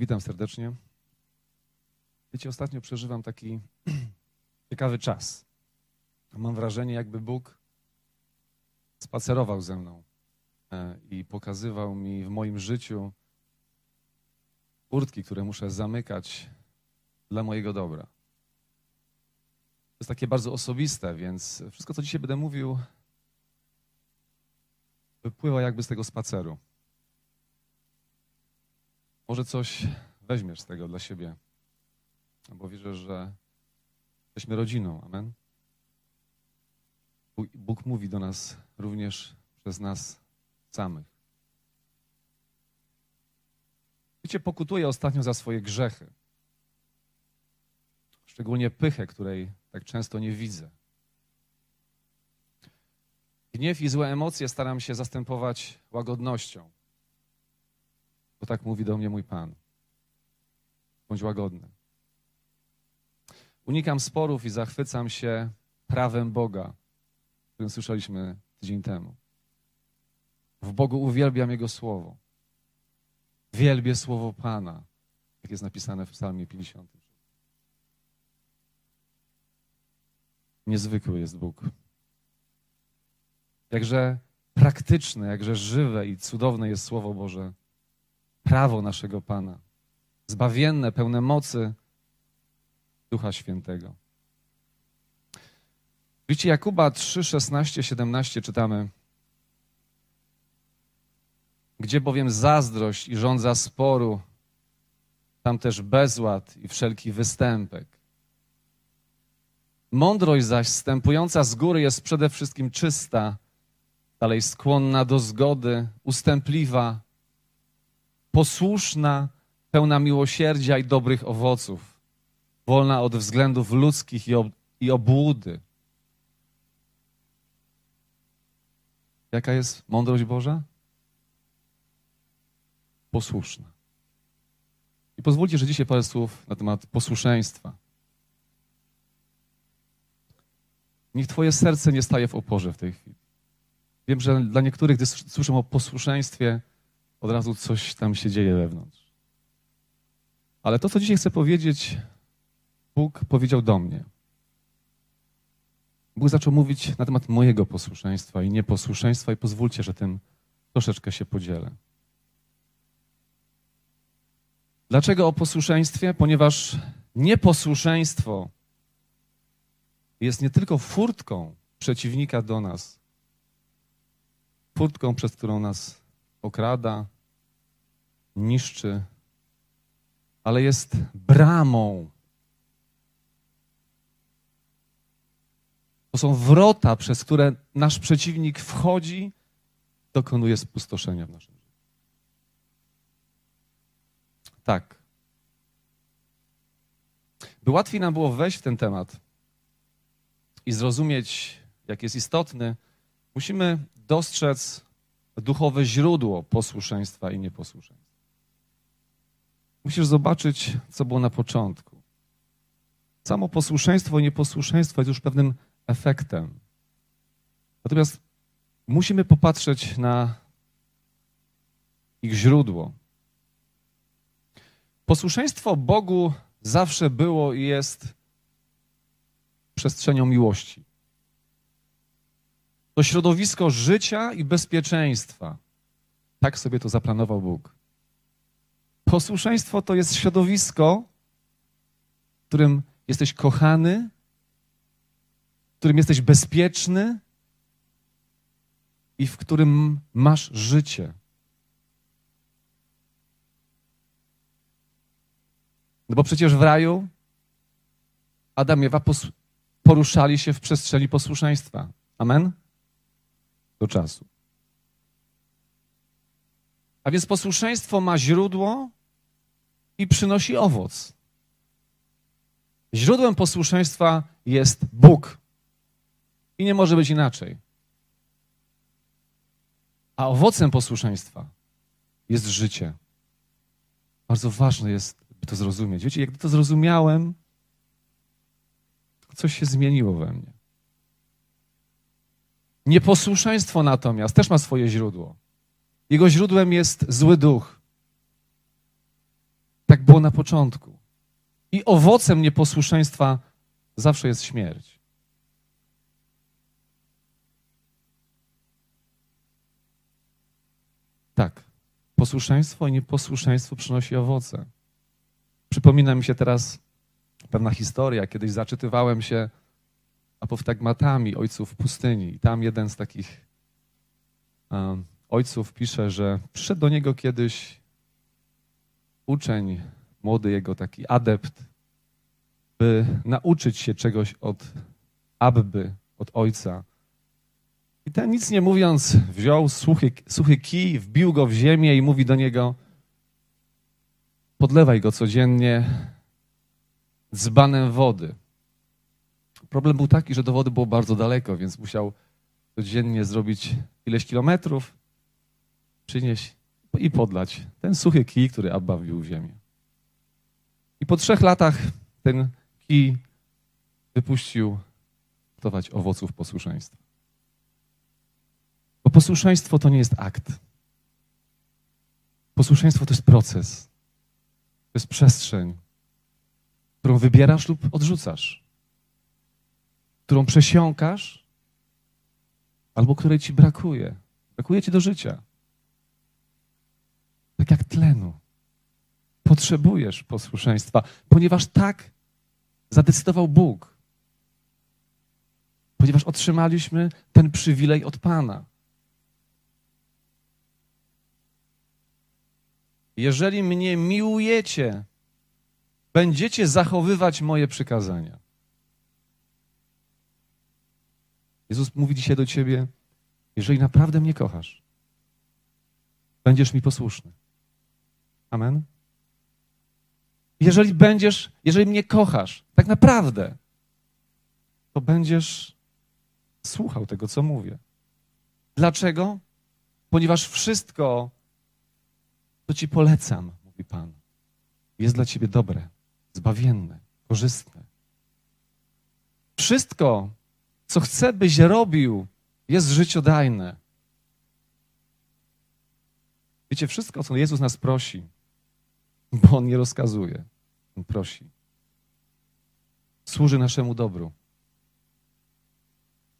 Witam serdecznie. Wiecie, ostatnio przeżywam taki ciekawy czas. Mam wrażenie, jakby Bóg spacerował ze mną e, i pokazywał mi w moim życiu kurtki, które muszę zamykać dla mojego dobra. To jest takie bardzo osobiste, więc wszystko, co dzisiaj będę mówił, wypływa jakby z tego spaceru. Może coś weźmiesz z tego dla siebie, bo wierzę, że jesteśmy rodziną. Amen. Bóg mówi do nas również przez nas samych. Wiecie, pokutuję ostatnio za swoje grzechy. Szczególnie pychę, której tak często nie widzę. Gniew i złe emocje staram się zastępować łagodnością. Bo tak mówi do mnie mój Pan. Bądź łagodny. Unikam sporów i zachwycam się prawem Boga, o którym słyszeliśmy tydzień temu. W Bogu uwielbiam Jego słowo. Wielbię słowo Pana, jak jest napisane w Psalmie 50. Niezwykły jest Bóg. Jakże praktyczne, jakże żywe i cudowne jest Słowo Boże prawo naszego Pana, zbawienne, pełne mocy Ducha Świętego. Widzicie, Jakuba 3, 16, 17 czytamy. Gdzie bowiem zazdrość i rządza sporu, tam też bezład i wszelki występek. Mądrość zaś wstępująca z góry jest przede wszystkim czysta, dalej skłonna do zgody, ustępliwa, posłuszna, pełna miłosierdzia i dobrych owoców, wolna od względów ludzkich i, ob i obłudy. Jaka jest mądrość Boża? Posłuszna. I pozwólcie, że dzisiaj parę słów na temat posłuszeństwa. Niech Twoje serce nie staje w oporze w tej chwili. Wiem, że dla niektórych, gdy słyszą o posłuszeństwie, od razu coś tam się dzieje wewnątrz. Ale to, co dzisiaj chcę powiedzieć, Bóg powiedział do mnie. Bóg zaczął mówić na temat mojego posłuszeństwa i nieposłuszeństwa, i pozwólcie, że tym troszeczkę się podzielę. Dlaczego o posłuszeństwie? Ponieważ nieposłuszeństwo jest nie tylko furtką przeciwnika do nas, furtką, przez którą nas okrada, niszczy, ale jest bramą. To są wrota, przez które nasz przeciwnik wchodzi, dokonuje spustoszenia w naszym życiu. Tak. By łatwiej nam było wejść w ten temat i zrozumieć, jak jest istotny, musimy dostrzec duchowe źródło posłuszeństwa i nieposłuszeństwa. Musisz zobaczyć, co było na początku. Samo posłuszeństwo i nieposłuszeństwo jest już pewnym efektem. Natomiast musimy popatrzeć na ich źródło. Posłuszeństwo Bogu zawsze było i jest przestrzenią miłości. To środowisko życia i bezpieczeństwa. Tak sobie to zaplanował Bóg. Posłuszeństwo to jest środowisko, w którym jesteś kochany, w którym jesteś bezpieczny i w którym masz życie. No bo przecież w raju Adam i Ewa poruszali się w przestrzeni posłuszeństwa. Amen? Do czasu. A więc posłuszeństwo ma źródło i przynosi owoc. Źródłem posłuszeństwa jest Bóg. I nie może być inaczej. A owocem posłuszeństwa jest życie. Bardzo ważne jest, by to zrozumieć. Wiecie, jak to zrozumiałem, coś się zmieniło we mnie. Nieposłuszeństwo natomiast też ma swoje źródło. Jego źródłem jest zły duch. Tak było na początku. I owocem nieposłuszeństwa zawsze jest śmierć. Tak, posłuszeństwo i nieposłuszeństwo przynosi owoce. Przypomina mi się teraz pewna historia. Kiedyś zaczytywałem się apoftegmatami ojców pustyni. I tam jeden z takich um, ojców pisze, że przyszedł do niego kiedyś uczeń, młody jego taki adept, by nauczyć się czegoś od Abby, od ojca. I ten nic nie mówiąc wziął suchy, suchy kij, wbił go w ziemię i mówi do niego podlewaj go codziennie dzbanem wody. Problem był taki, że do wody było bardzo daleko, więc musiał codziennie zrobić ileś kilometrów, przynieść i podlać ten suchy kij, który Abba wbił w ziemię. I po trzech latach ten kij wypuścił gotować owoców posłuszeństwa. Bo posłuszeństwo to nie jest akt. Posłuszeństwo to jest proces. To jest przestrzeń, którą wybierasz lub odrzucasz, którą przesiąkasz albo której ci brakuje. Brakuje ci do życia. Tak jak tlenu. Potrzebujesz posłuszeństwa, ponieważ tak zadecydował Bóg. Ponieważ otrzymaliśmy ten przywilej od Pana. Jeżeli mnie miłujecie, będziecie zachowywać moje przykazania. Jezus mówi dzisiaj do ciebie, jeżeli naprawdę mnie kochasz, będziesz mi posłuszny. Amen. Jeżeli będziesz, jeżeli mnie kochasz, tak naprawdę, to będziesz słuchał tego, co mówię. Dlaczego? Ponieważ wszystko, co ci polecam, mówi Pan, jest dla ciebie dobre, zbawienne, korzystne. Wszystko, co chcę, byś robił, jest życiodajne. Wiecie, wszystko, co Jezus nas prosi, bo On nie rozkazuje, On prosi, służy naszemu dobru.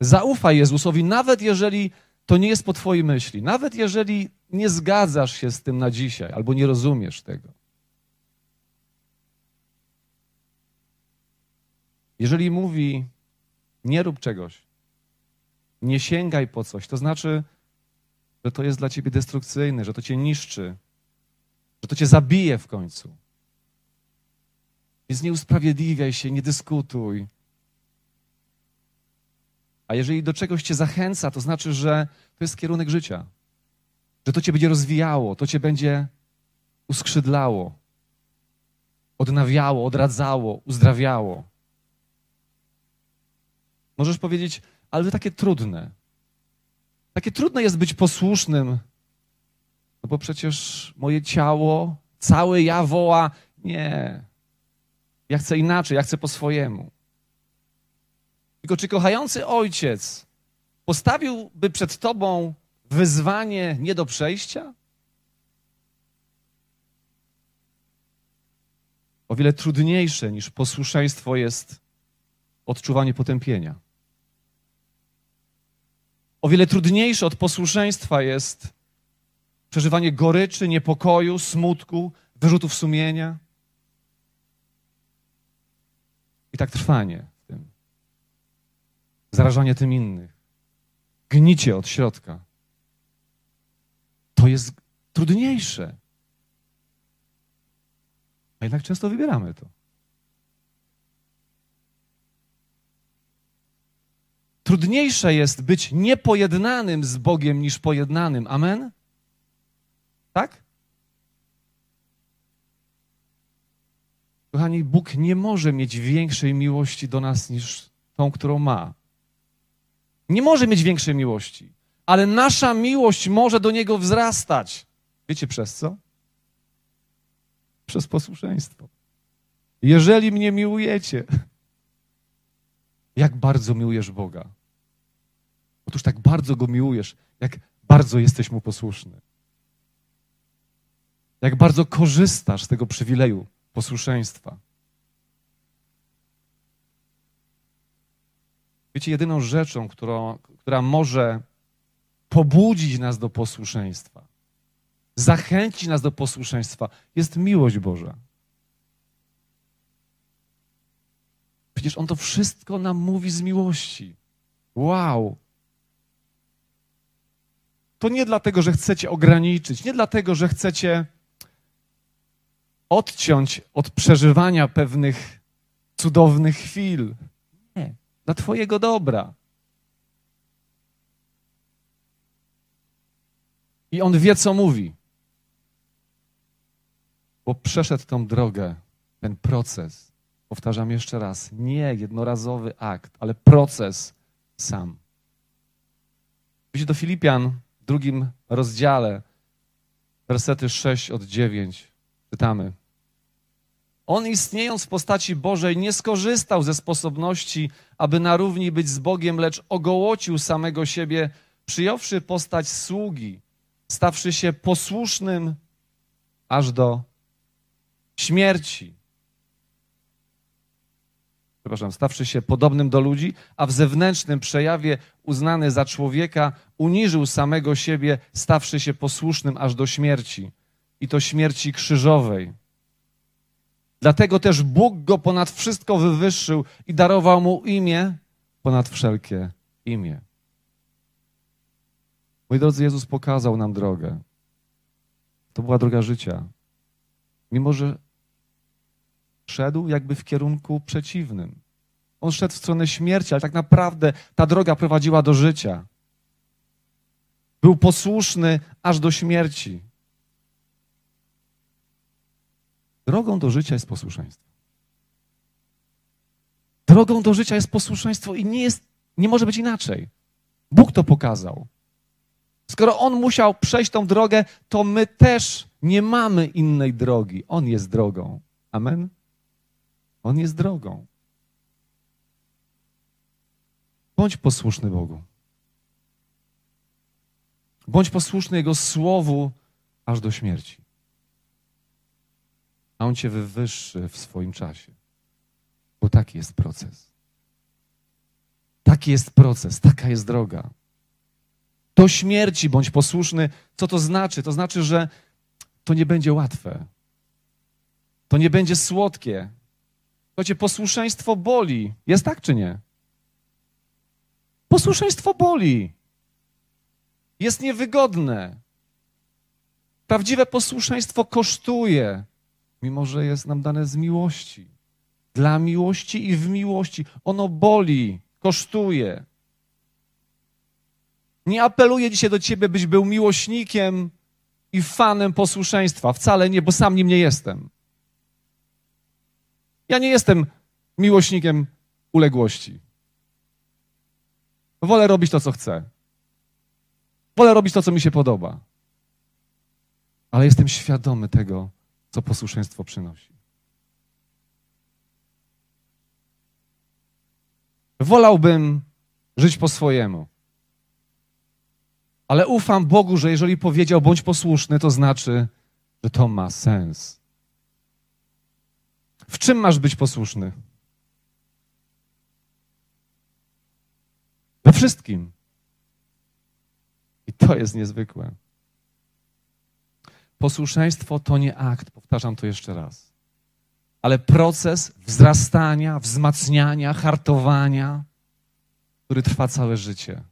Zaufaj Jezusowi, nawet jeżeli to nie jest po Twojej myśli, nawet jeżeli nie zgadzasz się z tym na dzisiaj albo nie rozumiesz tego. Jeżeli mówi, nie rób czegoś, nie sięgaj po coś, to znaczy, że to jest dla ciebie destrukcyjne, że to cię niszczy, że to cię zabije w końcu. Więc nie usprawiedliwiaj się, nie dyskutuj. A jeżeli do czegoś cię zachęca, to znaczy, że to jest kierunek życia. Że to cię będzie rozwijało, to cię będzie uskrzydlało, odnawiało, odradzało, uzdrawiało. Możesz powiedzieć, ale takie trudne. Takie trudne jest być posłusznym, no bo przecież moje ciało, całe ja woła, nie, ja chcę inaczej, ja chcę po swojemu. Tylko czy kochający ojciec postawiłby przed tobą wyzwanie nie do przejścia? O wiele trudniejsze niż posłuszeństwo jest odczuwanie potępienia. O wiele trudniejsze od posłuszeństwa jest przeżywanie goryczy, niepokoju, smutku, wyrzutów sumienia. I tak trwanie w tym. Zarażanie tym innych. Gnicie od środka. To jest trudniejsze. A jednak często wybieramy to. Trudniejsze jest być niepojednanym z Bogiem niż pojednanym. Amen? Tak? Kochani, Bóg nie może mieć większej miłości do nas niż tą, którą ma. Nie może mieć większej miłości, ale nasza miłość może do Niego wzrastać. Wiecie przez co? Przez posłuszeństwo. Jeżeli mnie miłujecie, jak bardzo miłujesz Boga? Otóż tak bardzo Go miłujesz, jak bardzo jesteś Mu posłuszny. Jak bardzo korzystasz z tego przywileju posłuszeństwa. Wiecie, jedyną rzeczą, którą, która może pobudzić nas do posłuszeństwa, zachęcić nas do posłuszeństwa, jest miłość Boża. Przecież On to wszystko nam mówi z miłości. Wow! To nie dlatego, że chcecie ograniczyć, nie dlatego, że chcecie odciąć od przeżywania pewnych cudownych chwil. Nie, dla Twojego dobra. I on wie, co mówi. Bo przeszedł tą drogę, ten proces. Powtarzam jeszcze raz, nie jednorazowy akt, ale proces sam. Widzicie do Filipian w drugim rozdziale, wersety 6 od 9, czytamy. On istniejąc w postaci Bożej nie skorzystał ze sposobności, aby na równi być z Bogiem, lecz ogołocił samego siebie, przyjąwszy postać sługi, stawszy się posłusznym aż do śmierci. Przepraszam, stawszy się podobnym do ludzi, a w zewnętrznym przejawie uznany za człowieka, uniżył samego siebie, stawszy się posłusznym aż do śmierci. I to śmierci krzyżowej. Dlatego też Bóg go ponad wszystko wywyższył i darował mu imię ponad wszelkie imię. Moi drodzy, Jezus pokazał nam drogę. To była droga życia. Mimo, że szedł jakby w kierunku przeciwnym. On szedł w stronę śmierci, ale tak naprawdę ta droga prowadziła do życia. Był posłuszny aż do śmierci. Drogą do życia jest posłuszeństwo. Drogą do życia jest posłuszeństwo i nie, jest, nie może być inaczej. Bóg to pokazał. Skoro On musiał przejść tą drogę, to my też nie mamy innej drogi. On jest drogą. Amen? On jest drogą. Bądź posłuszny Bogu. Bądź posłuszny Jego słowu aż do śmierci. A On cię wywyższy w swoim czasie. Bo taki jest proces. Taki jest proces, taka jest droga do śmierci bądź posłuszny. Co to znaczy? To znaczy, że to nie będzie łatwe. To nie będzie słodkie. Cię posłuszeństwo boli. Jest tak czy nie? Posłuszeństwo boli. Jest niewygodne. Prawdziwe posłuszeństwo kosztuje, mimo że jest nam dane z miłości. Dla miłości i w miłości. Ono boli, kosztuje. Nie apeluję dzisiaj do ciebie, byś był miłośnikiem i fanem posłuszeństwa. Wcale nie, bo sam nim nie jestem. Ja nie jestem miłośnikiem uległości. Wolę robić to, co chcę. Wolę robić to, co mi się podoba. Ale jestem świadomy tego, co posłuszeństwo przynosi. Wolałbym żyć po swojemu. Ale ufam Bogu, że jeżeli powiedział bądź posłuszny, to znaczy, że to ma sens. W czym masz być posłuszny? We wszystkim. I to jest niezwykłe. Posłuszeństwo to nie akt, powtarzam to jeszcze raz, ale proces wzrastania, wzmacniania, hartowania, który trwa całe życie.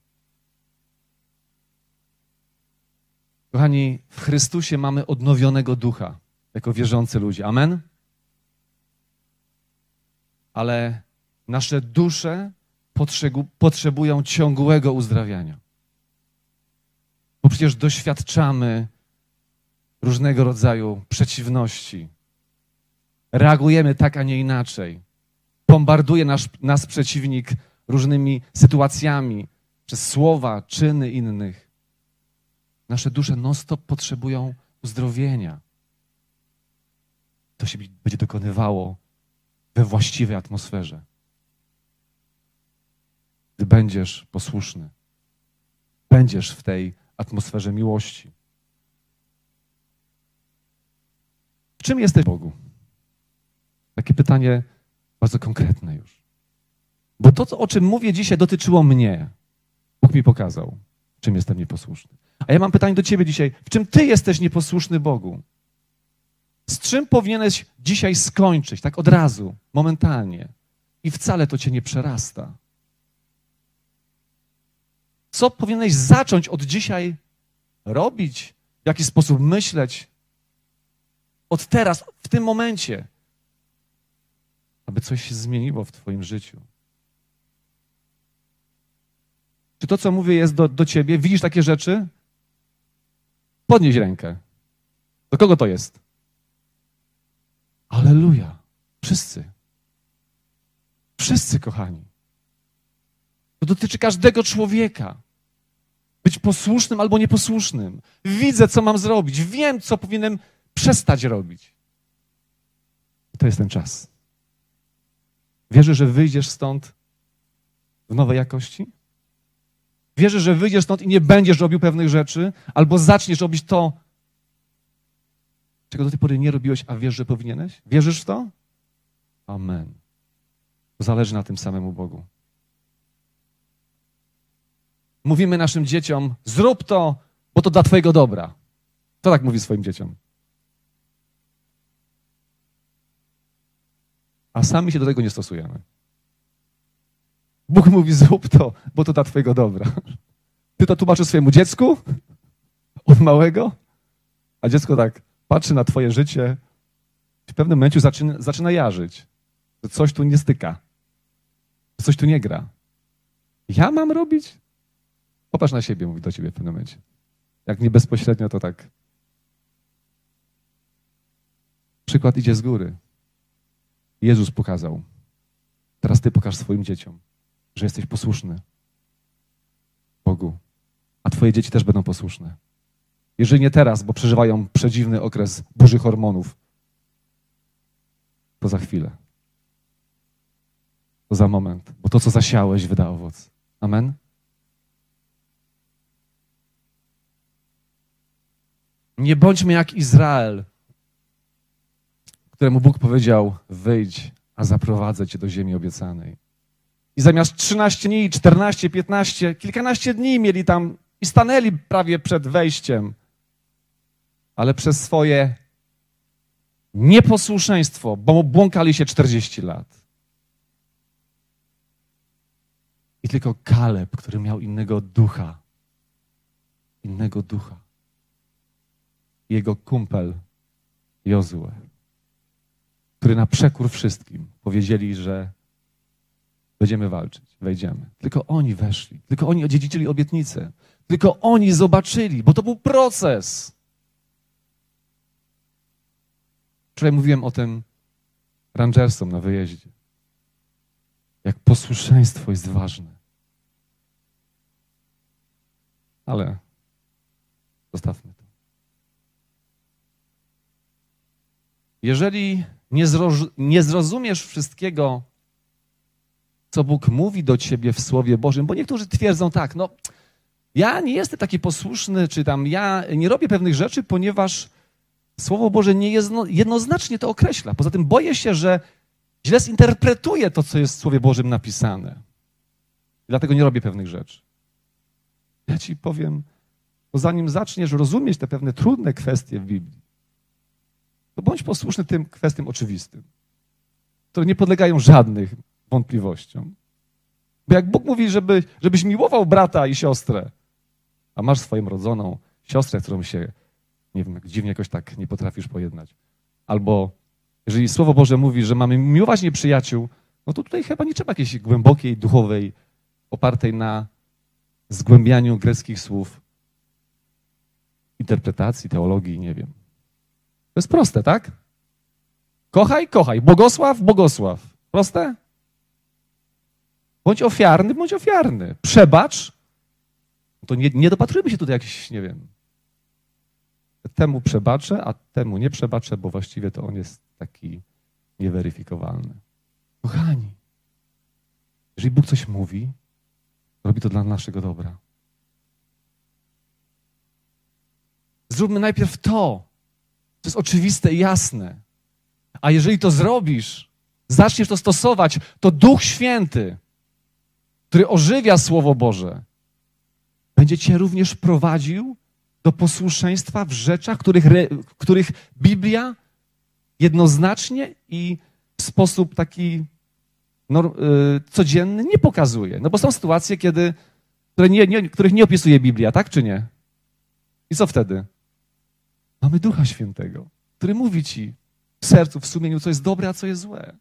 Kochani, w Chrystusie mamy odnowionego ducha jako wierzący ludzie. Amen? Ale nasze dusze potrzebują ciągłego uzdrawiania. Bo przecież doświadczamy różnego rodzaju przeciwności. Reagujemy tak, a nie inaczej. Bombarduje nas, nas przeciwnik różnymi sytuacjami, przez słowa, czyny innych. Nasze dusze non-stop potrzebują uzdrowienia. To się będzie dokonywało we właściwej atmosferze. Gdy będziesz posłuszny, będziesz w tej atmosferze miłości. W czym jesteś Bogu? takie pytanie bardzo konkretne już. Bo to, o czym mówię dzisiaj, dotyczyło mnie. Bóg mi pokazał, czym jestem nieposłuszny. A ja mam pytanie do ciebie dzisiaj. W czym ty jesteś nieposłuszny Bogu? Z czym powinieneś dzisiaj skończyć, tak od razu, momentalnie? I wcale to cię nie przerasta. Co powinieneś zacząć od dzisiaj robić? W jaki sposób myśleć? Od teraz, w tym momencie, aby coś się zmieniło w Twoim życiu. Czy to, co mówię, jest do, do ciebie? Widzisz takie rzeczy? Podnieś rękę. Do kogo to jest? Aleluja. Wszyscy. Wszyscy, kochani. To dotyczy każdego człowieka. Być posłusznym albo nieposłusznym. Widzę, co mam zrobić. Wiem, co powinienem przestać robić. To jest ten czas. Wierzę, że wyjdziesz stąd w nowej jakości? Wierzę, że wyjdziesz stąd i nie będziesz robił pewnych rzeczy, albo zaczniesz robić to, czego do tej pory nie robiłeś, a wiesz, że powinieneś? Wierzysz w to? Amen. Zależy na tym samemu Bogu. Mówimy naszym dzieciom: zrób to, bo to dla Twojego dobra. Kto tak mówi swoim dzieciom? A sami się do tego nie stosujemy. Bóg mówi: zrób to, bo to dla Twojego dobra. Ty to tłumaczysz swojemu dziecku od małego, a dziecko tak patrzy na Twoje życie, w pewnym momencie zaczyna, zaczyna jarzyć, że coś tu nie styka, że coś tu nie gra. Ja mam robić? Popatrz na siebie, mówi do ciebie w pewnym momencie. Jak nie bezpośrednio, to tak. Przykład idzie z góry. Jezus pokazał. Teraz ty pokaż swoim dzieciom, że jesteś posłuszny Bogu, a twoje dzieci też będą posłuszne. Jeżeli nie teraz, bo przeżywają przedziwny okres burzy hormonów, to za chwilę. To za moment, bo to, co zasiałeś, wyda owoc. Amen? Nie bądźmy jak Izrael, któremu Bóg powiedział: Wyjdź, a zaprowadzę cię do ziemi obiecanej. I zamiast 13 dni, 14, 15, kilkanaście dni mieli tam i stanęli prawie przed wejściem, ale przez swoje nieposłuszeństwo, bo błąkali się 40 lat. I tylko Kaleb, który miał innego ducha, innego ducha, jego kumpel Jozue, który na przekór wszystkim powiedzieli, że będziemy walczyć, wejdziemy. Tylko oni weszli, tylko oni odziedziczyli obietnicę, tylko oni zobaczyli, bo to był proces. Wczoraj mówiłem o tym rangersom na wyjeździe. Jak posłuszeństwo jest ważne. Ale zostawmy to. Jeżeli nie, nie zrozumiesz wszystkiego, co Bóg mówi do ciebie w Słowie Bożym, bo niektórzy twierdzą tak, no ja nie jestem taki posłuszny, czy tam ja nie robię pewnych rzeczy, ponieważ Słowo Boże nie jedno, jednoznacznie to określa. Poza tym boję się, że źle zinterpretuję to, co jest w Słowie Bożym napisane. Dlatego nie robię pewnych rzeczy. Ja ci powiem, bo zanim zaczniesz rozumieć te pewne trudne kwestie w Biblii, to bądź posłuszny tym kwestiom oczywistym, które nie podlegają żadnych wątpliwościom. Bo jak Bóg mówi, żeby, żebyś miłował brata i siostrę, a masz swoją rodzoną siostrę, którą się, nie wiem, dziwnie jakoś tak nie potrafisz pojednać, albo jeżeli Słowo Boże mówi, że mamy miłować nieprzyjaciół, no to tutaj chyba nie trzeba jakiejś głębokiej, duchowej, opartej na zgłębianiu greckich słów, interpretacji, teologii, nie wiem. To jest proste, tak? Kochaj, kochaj. Błogosław, błogosław. Proste? Bądź ofiarny, bądź ofiarny. Przebacz. To nie, nie dopatrujmy się tutaj jakiś, nie wiem, temu przebaczę, a temu nie przebaczę, bo właściwie to on jest taki nieweryfikowalny. Kochani, jeżeli Bóg coś mówi, robi to dla naszego dobra. Zróbmy najpierw to, to jest oczywiste i jasne. A jeżeli to zrobisz, zaczniesz to stosować, to Duch Święty, który ożywia Słowo Boże, będzie cię również prowadził do posłuszeństwa w rzeczach, których, których Biblia jednoznacznie i w sposób taki no, codzienny nie pokazuje. No bo są sytuacje, kiedy, które nie, nie, których nie opisuje Biblia, tak czy nie? I co wtedy? Mamy Ducha Świętego, który mówi ci w sercu, w sumieniu, co jest dobre, a co jest złe.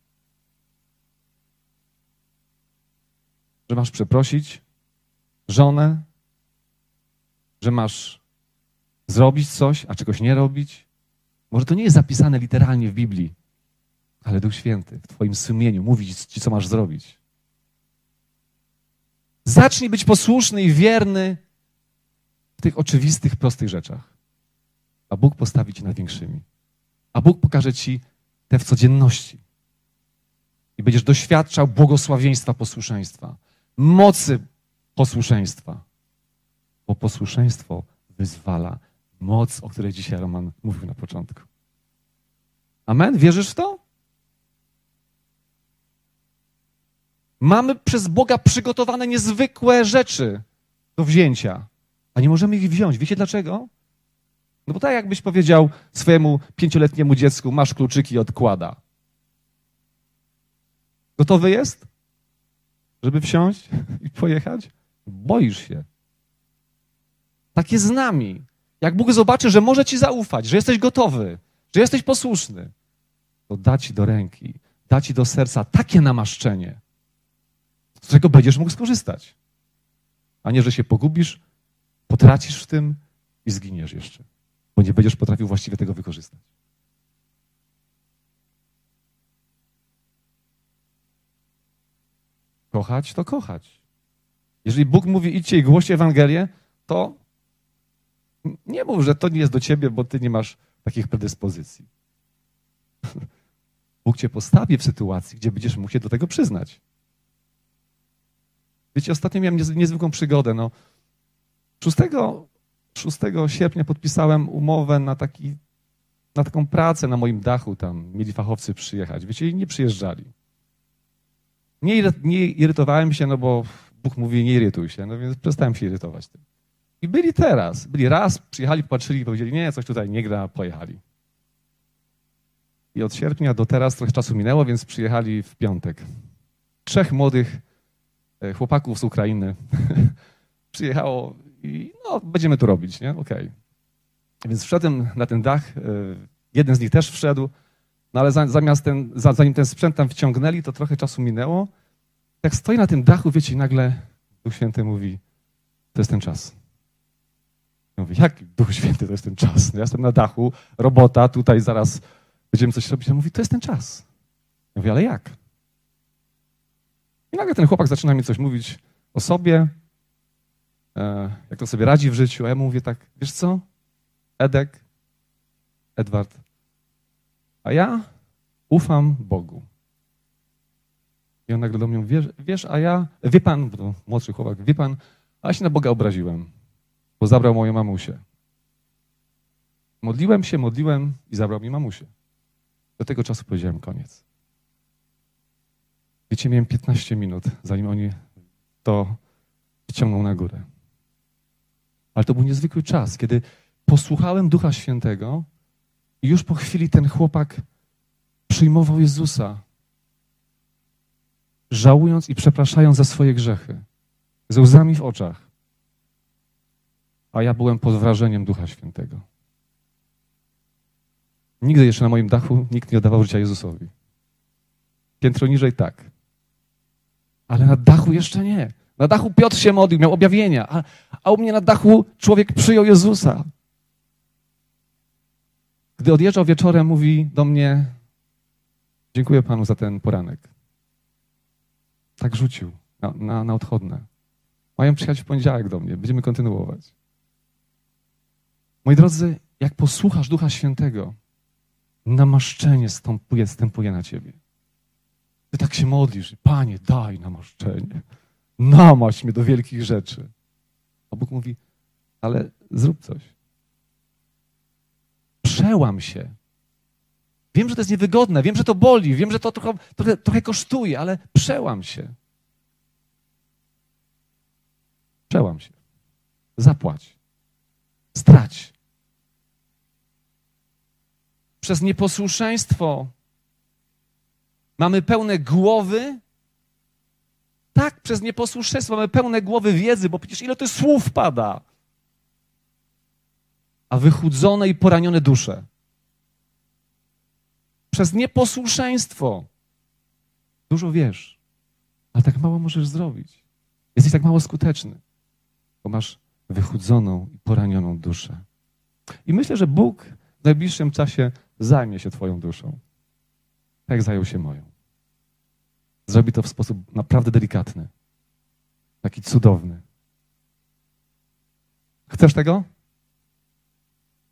Że masz przeprosić żonę, że masz zrobić coś, a czegoś nie robić. Może to nie jest zapisane literalnie w Biblii, ale Duch Święty w Twoim sumieniu mówi Ci, co masz zrobić. Zacznij być posłuszny i wierny w tych oczywistych, prostych rzeczach, a Bóg postawi Cię nad większymi. A Bóg pokaże Ci te w codzienności. I będziesz doświadczał błogosławieństwa posłuszeństwa, mocy posłuszeństwa. Bo posłuszeństwo wyzwala moc, o której dzisiaj Roman mówił na początku. Amen? Wierzysz w to? Mamy przez Boga przygotowane niezwykłe rzeczy do wzięcia, a nie możemy ich wziąć. Wiecie dlaczego? No bo tak jakbyś powiedział swojemu pięcioletniemu dziecku, masz kluczyki odkłada. Gotowy jest? Żeby wsiąść i pojechać? Boisz się. Tak jest z nami. Jak Bóg zobaczy, że może ci zaufać, że jesteś gotowy, że jesteś posłuszny, to da ci do ręki, da ci do serca takie namaszczenie, z którego będziesz mógł skorzystać. A nie, że się pogubisz, potracisz w tym i zginiesz jeszcze, bo nie będziesz potrafił właściwie tego wykorzystać. Kochać to kochać. Jeżeli Bóg mówi idźcie i głoście Ewangelię, to nie mów, że to nie jest do ciebie, bo ty nie masz takich predyspozycji. Bóg cię postawi w sytuacji, gdzie będziesz mógł się do tego przyznać. Wiecie, ostatnio miałem niezwykłą przygodę. No, 6, 6 sierpnia podpisałem umowę na, taki, na taką pracę na moim dachu. Tam mieli fachowcy przyjechać. Wiecie, i nie przyjeżdżali. Nie, nie irytowałem się, no bo Bóg mówi, nie irytuj się, no więc przestałem się irytować tym. I byli teraz. Byli raz, przyjechali, patrzyli powiedzieli, nie, coś tutaj nie gra, pojechali. I od sierpnia do teraz trochę czasu minęło, więc przyjechali w piątek. Trzech młodych e, chłopaków z Ukrainy przyjechało i no, będziemy to robić, nie? Okej. Okay. Więc wszedłem na ten dach, e, jeden z nich też wszedł, no ale zamiast ten, zanim ten sprzęt tam wciągnęli, to trochę czasu minęło. Jak stoi na tym dachu, wiecie, i nagle Duch Święty mówi, to jest ten czas. Ja mówię, jak Duch Święty to jest ten czas? No ja jestem na dachu, robota, tutaj zaraz będziemy coś robić. Ja mówi, to jest ten czas. Ja mówię, ale jak? I nagle ten chłopak zaczyna mi coś mówić o sobie, e, jak to sobie radzi w życiu, a ja mu mówię tak, wiesz co, Edek, Edward, a ja ufam Bogu. I on nagle do mnie mówi, wiesz, wiesz a ja, wie pan, bo młodszy chłopak, wie pan, a ja się na Boga obraziłem bo zabrał moją mamusię. Modliłem się, modliłem i zabrał mi mamusię. Do tego czasu powiedziałem koniec. Wiecie, miałem 15 minut, zanim oni to wyciągną na górę. Ale to był niezwykły czas, kiedy posłuchałem Ducha Świętego i już po chwili ten chłopak przyjmował Jezusa, żałując i przepraszając za swoje grzechy, ze łzami w oczach a ja byłem pod wrażeniem Ducha Świętego. Nigdy jeszcze na moim dachu nikt nie oddawał życia Jezusowi. Piętro niżej tak. Ale na dachu jeszcze nie. Na dachu Piotr się modlił, miał objawienia, a, a u mnie na dachu człowiek przyjął Jezusa. Gdy odjeżdżał wieczorem, mówi do mnie: Dziękuję Panu za ten poranek. Tak rzucił na, na, na odchodne. Mają przyjechać w poniedziałek do mnie, będziemy kontynuować. Moi drodzy, jak posłuchasz Ducha Świętego, namaszczenie stępuje, stępuje na ciebie. Ty tak się modlisz, Panie, daj namaszczenie. Namaść mnie do wielkich rzeczy. A Bóg mówi, ale zrób coś. Przełam się. Wiem, że to jest niewygodne, wiem, że to boli, wiem, że to trochę, trochę, trochę kosztuje, ale przełam się. Przełam się. Zapłać. Strać. Przez nieposłuszeństwo mamy pełne głowy. Tak, przez nieposłuszeństwo mamy pełne głowy wiedzy, bo przecież ile to słów pada. A wychudzone i poranione dusze. Przez nieposłuszeństwo. Dużo wiesz, ale tak mało możesz zrobić. Jesteś tak mało skuteczny, bo masz wychudzoną i poranioną duszę. I myślę, że Bóg w najbliższym czasie zajmie się Twoją duszą. Tak zajął się moją. Zrobi to w sposób naprawdę delikatny. Taki cudowny. Chcesz tego?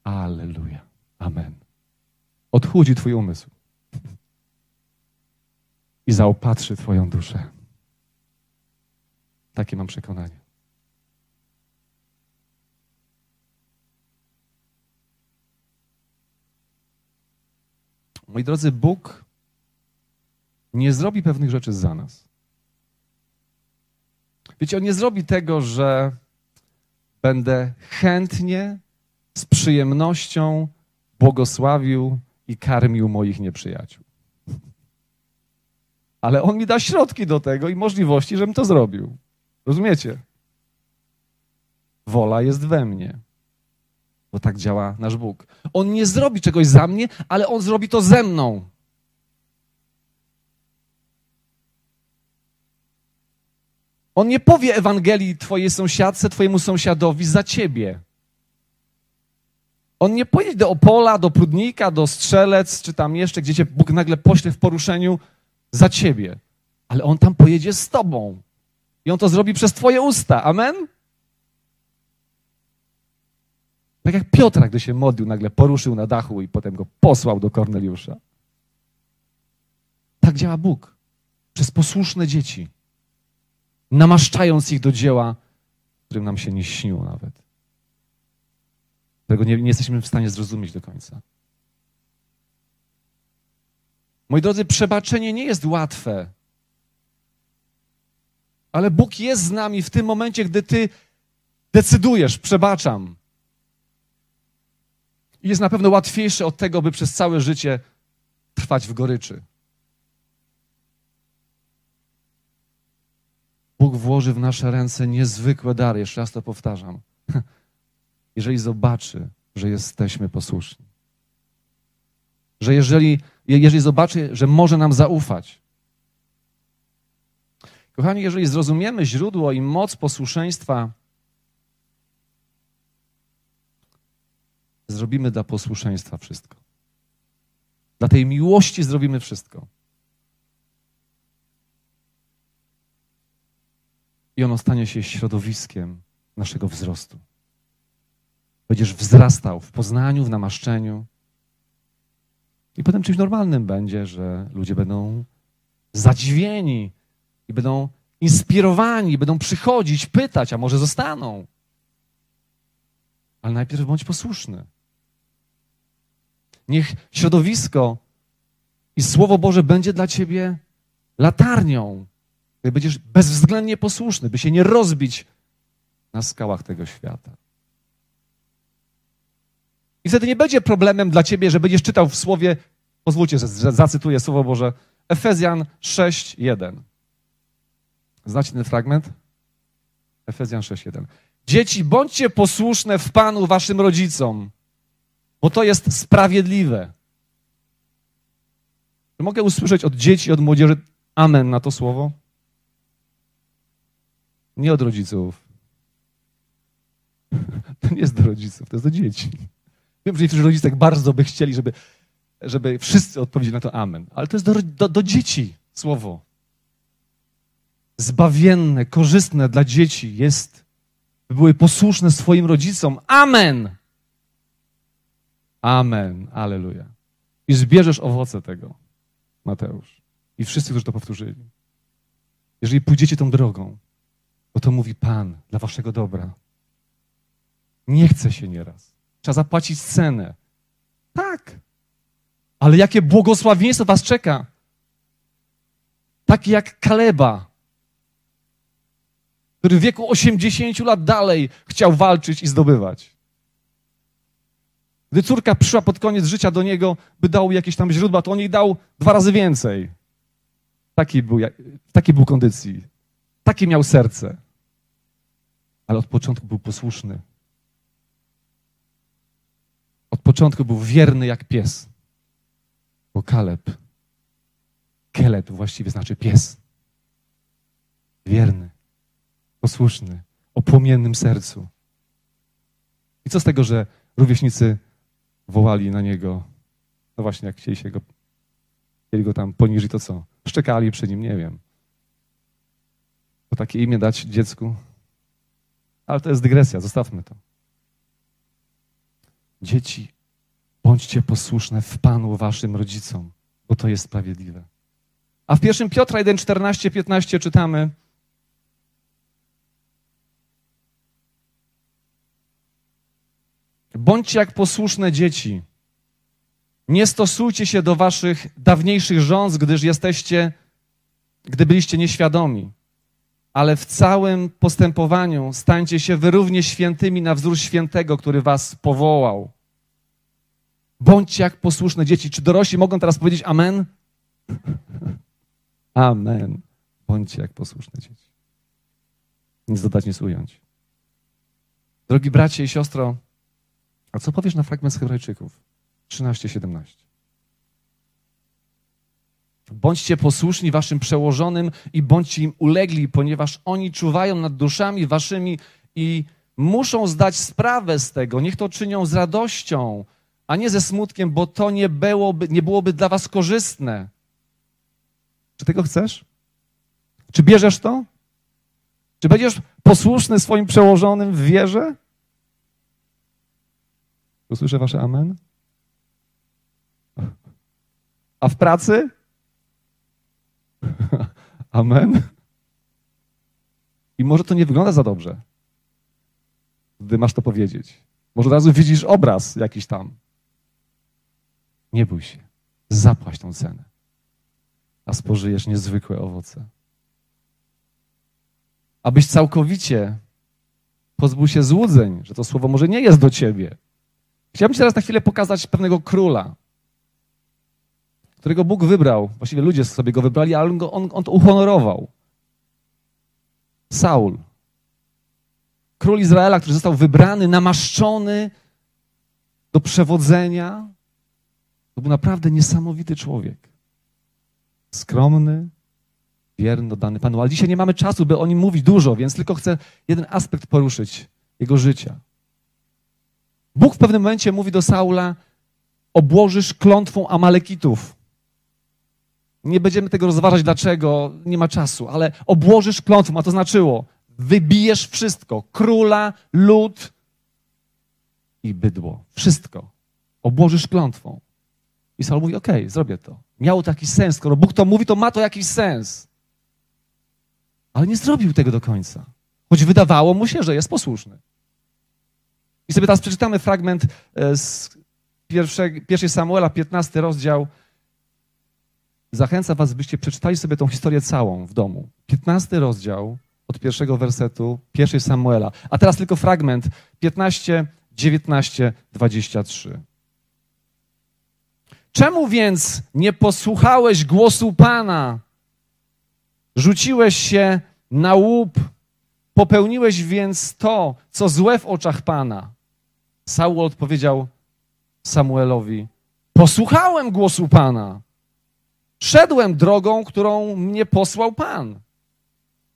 Aleluja. Amen. Odchudzi Twój umysł i zaopatrzy Twoją duszę. Takie mam przekonanie. Moi drodzy, Bóg nie zrobi pewnych rzeczy za nas. Wiecie, On nie zrobi tego, że będę chętnie, z przyjemnością błogosławił i karmił moich nieprzyjaciół. Ale On mi da środki do tego i możliwości, żebym to zrobił. Rozumiecie? Wola jest we mnie. Bo tak działa nasz Bóg. On nie zrobi czegoś za mnie, ale On zrobi to ze mną. On nie powie Ewangelii twojej sąsiadce, twojemu sąsiadowi za ciebie. On nie pojedzie do Opola, do Prudnika, do Strzelec, czy tam jeszcze, gdzie cię Bóg nagle pośle w poruszeniu za ciebie. Ale On tam pojedzie z tobą. I On to zrobi przez twoje usta. Amen? Tak jak Piotra, gdy się modlił, nagle poruszył na dachu i potem go posłał do Korneliusza. Tak działa Bóg. Przez posłuszne dzieci. Namaszczając ich do dzieła, którym nam się nie śniło nawet. Którego nie, nie jesteśmy w stanie zrozumieć do końca. Moi drodzy, przebaczenie nie jest łatwe. Ale Bóg jest z nami w tym momencie, gdy ty decydujesz, przebaczam. Jest na pewno łatwiejsze od tego, by przez całe życie trwać w goryczy. Bóg włoży w nasze ręce niezwykłe dary, jeszcze raz to powtarzam. Jeżeli zobaczy, że jesteśmy posłuszni. Że jeżeli, jeżeli zobaczy, że może nam zaufać. Kochani, jeżeli zrozumiemy źródło i moc posłuszeństwa, zrobimy dla posłuszeństwa wszystko. Dla tej miłości zrobimy wszystko. I ono stanie się środowiskiem naszego wzrostu. Będziesz wzrastał w poznaniu, w namaszczeniu. I potem czymś normalnym będzie, że ludzie będą zadziwieni i będą inspirowani, będą przychodzić, pytać, a może zostaną. Ale najpierw bądź posłuszny. Niech środowisko i Słowo Boże będzie dla ciebie latarnią, gdy będziesz bezwzględnie posłuszny, by się nie rozbić na skałach tego świata. I wtedy nie będzie problemem dla ciebie, że będziesz czytał w słowie, pozwólcie, że zacytuję Słowo Boże, Efezjan 6:1. Znacie ten fragment? Efezjan 6:1. Dzieci, bądźcie posłuszne w Panu waszym rodzicom, bo to jest sprawiedliwe. Czy mogę usłyszeć od dzieci, od młodzieży amen na to słowo? Nie od rodziców. To nie jest do rodziców, to jest do dzieci. Wiem, że niektórzy rodzice tak bardzo by chcieli, żeby, żeby wszyscy odpowiedzieli na to amen. Ale to jest do, do, do dzieci słowo. Zbawienne, korzystne dla dzieci jest, by były posłuszne swoim rodzicom. Amen! Amen. Aleluja. I zbierzesz owoce tego, Mateusz. I wszyscy, którzy to powtórzyli. Jeżeli pójdziecie tą drogą, bo to mówi Pan dla waszego dobra. Nie chce się nieraz. Trzeba zapłacić cenę. Tak. Ale jakie błogosławieństwo was czeka? Takie jak Kaleba, który w wieku 80 lat dalej chciał walczyć i zdobywać. Gdy córka przyszła pod koniec życia do niego, by dał jakieś tam źródła, to on jej dał dwa razy więcej. Taki był, w takiej był kondycji. Takie miał serce. Ale od początku był posłuszny. Od początku był wierny jak pies. Bo Kaleb, Keleb właściwie znaczy pies. Wierny, posłuszny, o płomiennym sercu. I co z tego, że rówieśnicy wołali na niego, no właśnie jak chcieli się go, chcieli go tam poniżyć, to co? Szczekali przy nim, nie wiem. To takie imię dać dziecku? Ale to jest dygresja, zostawmy to. Dzieci, bądźcie posłuszne w Panu waszym rodzicom, bo to jest sprawiedliwe. A w 1 Piotra 1, 14, 15 czytamy, Bądźcie jak posłuszne dzieci. Nie stosujcie się do waszych dawniejszych rząd, gdyż jesteście, gdy byliście nieświadomi. Ale w całym postępowaniu stańcie się wy równie świętymi na wzór świętego, który was powołał. Bądźcie jak posłuszne dzieci. Czy dorośli mogą teraz powiedzieć amen? amen. Bądźcie jak posłuszne dzieci. Nic dodać, nic ująć. Drogi bracie i siostro, a co powiesz na fragment z Hebrajczyków 13-17? Bądźcie posłuszni waszym przełożonym i bądźcie im ulegli, ponieważ oni czuwają nad duszami waszymi i muszą zdać sprawę z tego. Niech to czynią z radością, a nie ze smutkiem, bo to nie byłoby, nie byłoby dla was korzystne. Czy tego chcesz? Czy bierzesz to? Czy będziesz posłuszny swoim przełożonym w wierze? Usłyszę wasze amen? A w pracy? amen? I może to nie wygląda za dobrze, gdy masz to powiedzieć. Może od razu widzisz obraz jakiś tam. Nie bój się. Zapłać tą cenę. A spożyjesz niezwykłe owoce. Abyś całkowicie pozbył się złudzeń, że to słowo może nie jest do ciebie, Chciałbym Ci teraz na chwilę pokazać pewnego króla, którego Bóg wybrał. Właściwie ludzie sobie go wybrali, ale on, go, on, on to uhonorował. Saul. Król Izraela, który został wybrany, namaszczony do przewodzenia. To był naprawdę niesamowity człowiek. Skromny, wierny, dodany Panu. Ale dzisiaj nie mamy czasu, by o nim mówić dużo, więc tylko chcę jeden aspekt poruszyć jego życia. Bóg w pewnym momencie mówi do Saula: obłożysz klątwą Amalekitów. Nie będziemy tego rozważać, dlaczego, nie ma czasu, ale obłożysz klątwą, a to znaczyło, wybijesz wszystko: króla, lud i bydło. Wszystko. Obłożysz klątwą. I Saul mówi: Okej, okay, zrobię to. Miało taki sens. Skoro Bóg to mówi, to ma to jakiś sens. Ale nie zrobił tego do końca. Choć wydawało mu się, że jest posłuszny. I sobie teraz przeczytamy fragment e, z pierwszej Samuela, 15 rozdział. Zachęcam was, byście przeczytali sobie tą historię całą w domu. 15 rozdział od pierwszego wersetu pierwszej Samuela. A teraz tylko fragment 15, 19, 23. Czemu więc nie posłuchałeś głosu Pana? Rzuciłeś się na łup, popełniłeś więc to, co złe w oczach Pana. Saul odpowiedział Samuelowi: Posłuchałem głosu Pana. Szedłem drogą, którą mnie posłał Pan.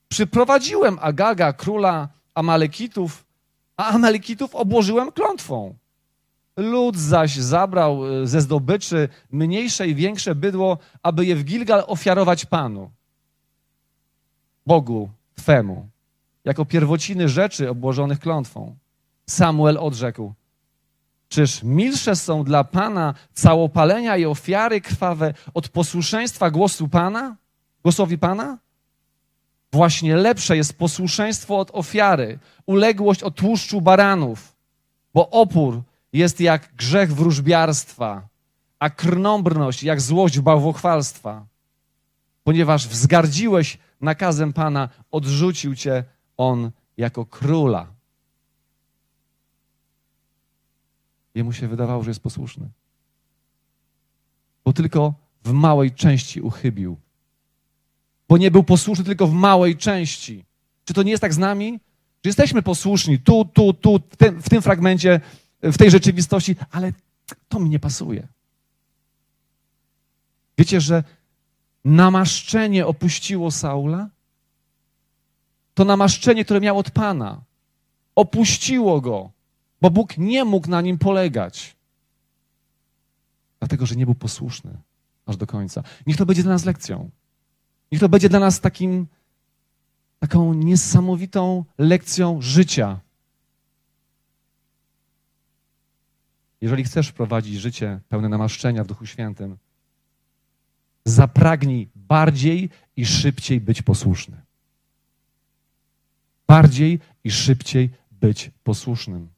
Przyprowadziłem Agaga, króla Amalekitów, a Amalekitów obłożyłem klątwą. Lud zaś zabrał e, ze zdobyczy mniejsze i większe bydło, aby je w Gilgal ofiarować Panu, Bogu Twemu, jako pierwociny rzeczy obłożonych klątwą. Samuel odrzekł: Czyż milsze są dla Pana całopalenia i ofiary krwawe od posłuszeństwa głosu Pana? Głosowi Pana? Właśnie lepsze jest posłuszeństwo od ofiary, uległość od tłuszczu baranów, bo opór jest jak grzech wróżbiarstwa, a krnąbrność jak złość bałwochwalstwa. Ponieważ wzgardziłeś nakazem Pana, odrzucił cię On jako króla. Jemu się wydawało, że jest posłuszny. Bo tylko w małej części uchybił. Bo nie był posłuszny tylko w małej części. Czy to nie jest tak z nami? Że jesteśmy posłuszni tu, tu, tu, w tym, w tym fragmencie, w tej rzeczywistości, ale to mi nie pasuje. Wiecie, że namaszczenie opuściło Saula? To namaszczenie, które miał od Pana, opuściło go, bo Bóg nie mógł na nim polegać. Dlatego, że nie był posłuszny aż do końca. Niech to będzie dla nas lekcją. Niech to będzie dla nas takim, taką niesamowitą lekcją życia. Jeżeli chcesz prowadzić życie pełne namaszczenia w Duchu Świętym, zapragnij bardziej i szybciej być posłuszny. Bardziej i szybciej być posłusznym.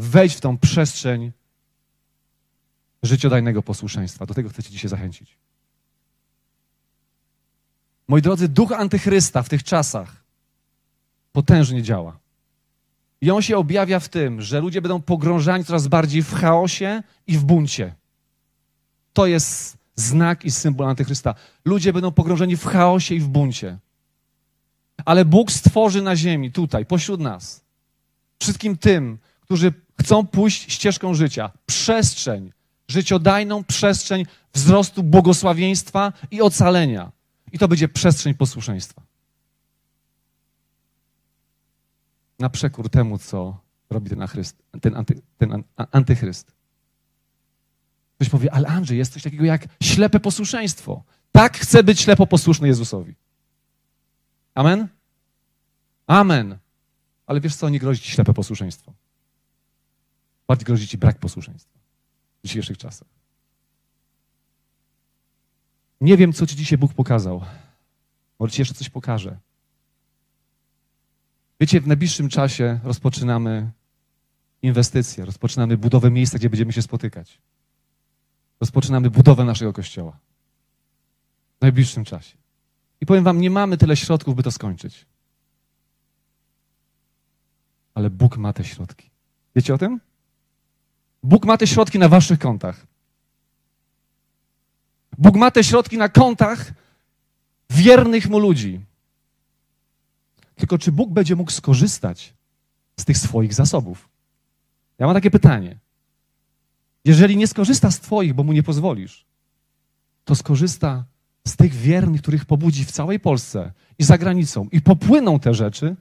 Wejdź w tą przestrzeń życiodajnego posłuszeństwa. Do tego chcę Cię dzisiaj zachęcić. Moi drodzy, duch antychrysta w tych czasach potężnie działa. I on się objawia w tym, że ludzie będą pogrążani coraz bardziej w chaosie i w buncie. To jest znak i symbol antychrysta. Ludzie będą pogrążeni w chaosie i w buncie. Ale Bóg stworzy na ziemi, tutaj, pośród nas, wszystkim tym, którzy chcą pójść ścieżką życia, przestrzeń, życiodajną przestrzeń wzrostu błogosławieństwa i ocalenia. I to będzie przestrzeń posłuszeństwa. Na przekór temu, co robi ten, achryst, ten, anty, ten antychryst. Ktoś powie, ale Andrzej, jest coś takiego jak ślepe posłuszeństwo. Tak chcę być ślepo posłuszny Jezusowi. Amen? Amen. Ale wiesz co, nie grozi ci ślepe posłuszeństwo. Bardziej grozi ci brak posłuszeństwa w dzisiejszych czasach. Nie wiem, co ci dzisiaj Bóg pokazał. Może ci jeszcze coś pokaże. Wiecie, w najbliższym czasie rozpoczynamy inwestycje, rozpoczynamy budowę miejsca, gdzie będziemy się spotykać. Rozpoczynamy budowę naszego kościoła. W najbliższym czasie. I powiem wam, nie mamy tyle środków, by to skończyć. Ale Bóg ma te środki. Wiecie o tym? Bóg ma te środki na waszych kontach. Bóg ma te środki na kontach wiernych mu ludzi. Tylko czy Bóg będzie mógł skorzystać z tych swoich zasobów? Ja mam takie pytanie. Jeżeli nie skorzysta z Twoich, bo mu nie pozwolisz, to skorzysta z tych wiernych, których pobudzi w całej Polsce i za granicą. I popłyną te rzeczy,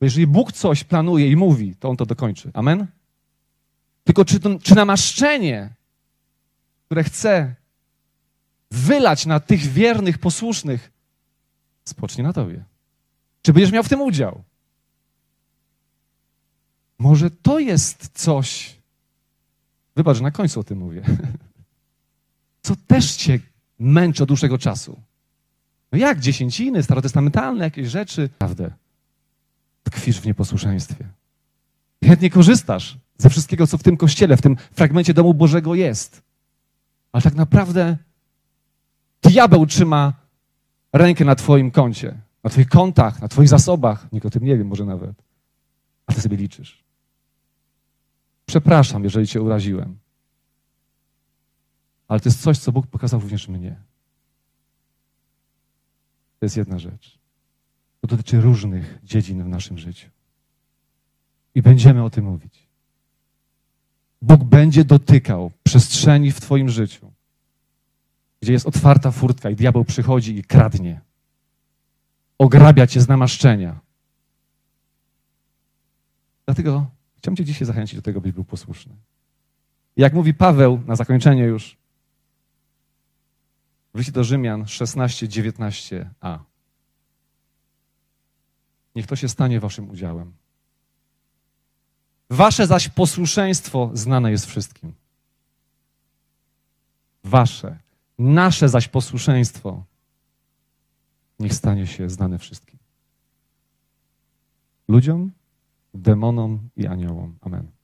bo jeżeli Bóg coś planuje i mówi, to On to dokończy. Amen? Tylko czy, to, czy namaszczenie, które chce wylać na tych wiernych, posłusznych, spocznie na Tobie? Czy będziesz miał w tym udział? Może to jest coś, wybacz, że na końcu o tym mówię, co też Cię męczy od dłuższego czasu. No jak dziesięciny, starotestamentalne jakieś rzeczy, prawdę, tkwisz w nieposłuszeństwie. Chętnie korzystasz ze wszystkiego, co w tym kościele, w tym fragmencie domu Bożego jest. Ale tak naprawdę diabeł trzyma rękę na Twoim koncie, na Twoich kontach, na Twoich zasobach. Nikt o tym nie wie, może nawet. A Ty sobie liczysz. Przepraszam, jeżeli Cię uraziłem. Ale to jest coś, co Bóg pokazał również mnie. To jest jedna rzecz. To dotyczy różnych dziedzin w naszym życiu. I będziemy o tym mówić. Bóg będzie dotykał przestrzeni w Twoim życiu, gdzie jest otwarta furtka i diabeł przychodzi i kradnie. Ograbia Cię z namaszczenia. Dlatego chciałbym Cię dzisiaj zachęcić do tego, byś był posłuszny. Jak mówi Paweł na zakończenie już, w do Rzymian 16, 19a. Niech to się stanie waszym udziałem. Wasze zaś posłuszeństwo znane jest wszystkim. Wasze, nasze zaś posłuszeństwo niech stanie się znane wszystkim. Ludziom, demonom i aniołom. Amen.